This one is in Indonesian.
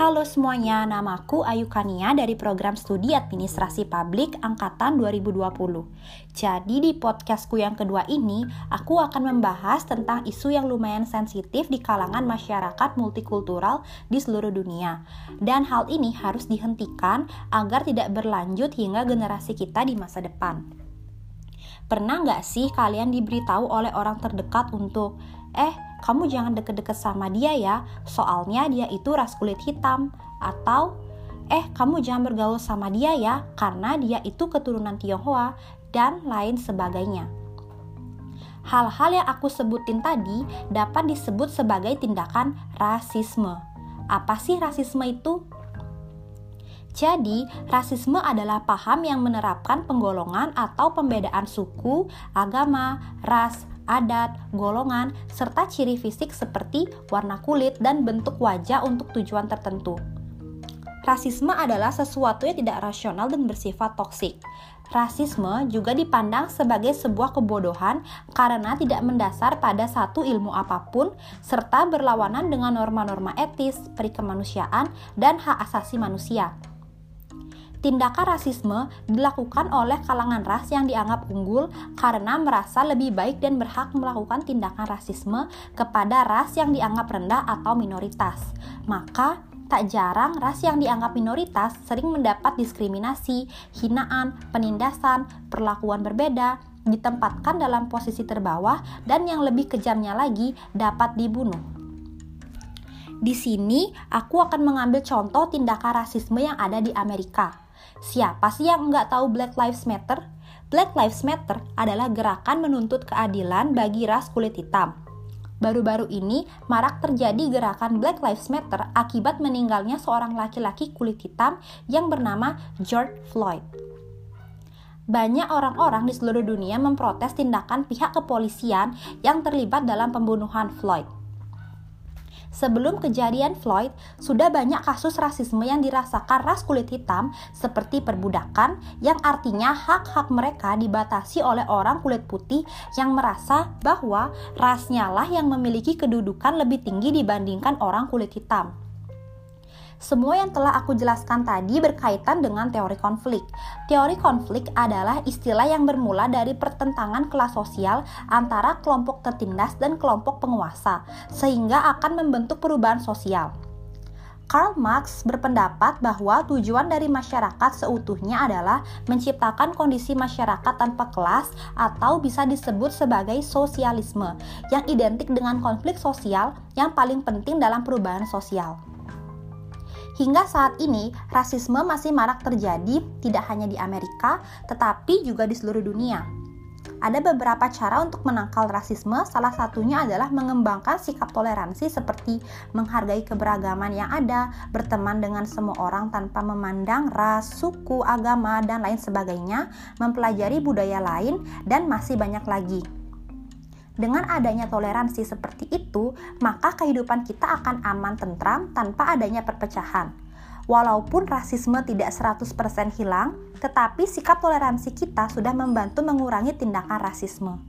Halo semuanya, namaku Ayu Kania dari program studi administrasi publik angkatan 2020. Jadi di podcastku yang kedua ini, aku akan membahas tentang isu yang lumayan sensitif di kalangan masyarakat multikultural di seluruh dunia. Dan hal ini harus dihentikan agar tidak berlanjut hingga generasi kita di masa depan. Pernah nggak sih kalian diberitahu oleh orang terdekat untuk eh kamu jangan deket-deket sama dia ya, soalnya dia itu ras kulit hitam. Atau, eh kamu jangan bergaul sama dia ya, karena dia itu keturunan Tionghoa, dan lain sebagainya. Hal-hal yang aku sebutin tadi dapat disebut sebagai tindakan rasisme. Apa sih rasisme itu? Jadi, rasisme adalah paham yang menerapkan penggolongan atau pembedaan suku, agama, ras, adat, golongan, serta ciri fisik seperti warna kulit dan bentuk wajah untuk tujuan tertentu. Rasisme adalah sesuatu yang tidak rasional dan bersifat toksik. Rasisme juga dipandang sebagai sebuah kebodohan karena tidak mendasar pada satu ilmu apa pun serta berlawanan dengan norma-norma etis, perikemanusiaan, dan hak asasi manusia. Tindakan rasisme dilakukan oleh kalangan ras yang dianggap unggul karena merasa lebih baik dan berhak melakukan tindakan rasisme kepada ras yang dianggap rendah atau minoritas. Maka, tak jarang ras yang dianggap minoritas sering mendapat diskriminasi, hinaan, penindasan, perlakuan berbeda, ditempatkan dalam posisi terbawah, dan yang lebih kejamnya lagi dapat dibunuh. Di sini, aku akan mengambil contoh tindakan rasisme yang ada di Amerika. Siapa sih yang nggak tahu Black Lives Matter? Black Lives Matter adalah gerakan menuntut keadilan bagi ras kulit hitam. Baru-baru ini, marak terjadi gerakan Black Lives Matter akibat meninggalnya seorang laki-laki kulit hitam yang bernama George Floyd. Banyak orang-orang di seluruh dunia memprotes tindakan pihak kepolisian yang terlibat dalam pembunuhan Floyd. Sebelum kejadian Floyd, sudah banyak kasus rasisme yang dirasakan ras kulit hitam seperti perbudakan yang artinya hak-hak mereka dibatasi oleh orang kulit putih yang merasa bahwa rasnya lah yang memiliki kedudukan lebih tinggi dibandingkan orang kulit hitam. Semua yang telah aku jelaskan tadi berkaitan dengan teori konflik. Teori konflik adalah istilah yang bermula dari pertentangan kelas sosial antara kelompok tertindas dan kelompok penguasa, sehingga akan membentuk perubahan sosial. Karl Marx berpendapat bahwa tujuan dari masyarakat seutuhnya adalah menciptakan kondisi masyarakat tanpa kelas atau bisa disebut sebagai sosialisme yang identik dengan konflik sosial yang paling penting dalam perubahan sosial. Hingga saat ini, rasisme masih marak terjadi tidak hanya di Amerika, tetapi juga di seluruh dunia. Ada beberapa cara untuk menangkal rasisme, salah satunya adalah mengembangkan sikap toleransi seperti menghargai keberagaman yang ada, berteman dengan semua orang tanpa memandang ras, suku, agama, dan lain sebagainya, mempelajari budaya lain, dan masih banyak lagi. Dengan adanya toleransi seperti itu, maka kehidupan kita akan aman tentram tanpa adanya perpecahan. Walaupun rasisme tidak 100% hilang, tetapi sikap toleransi kita sudah membantu mengurangi tindakan rasisme.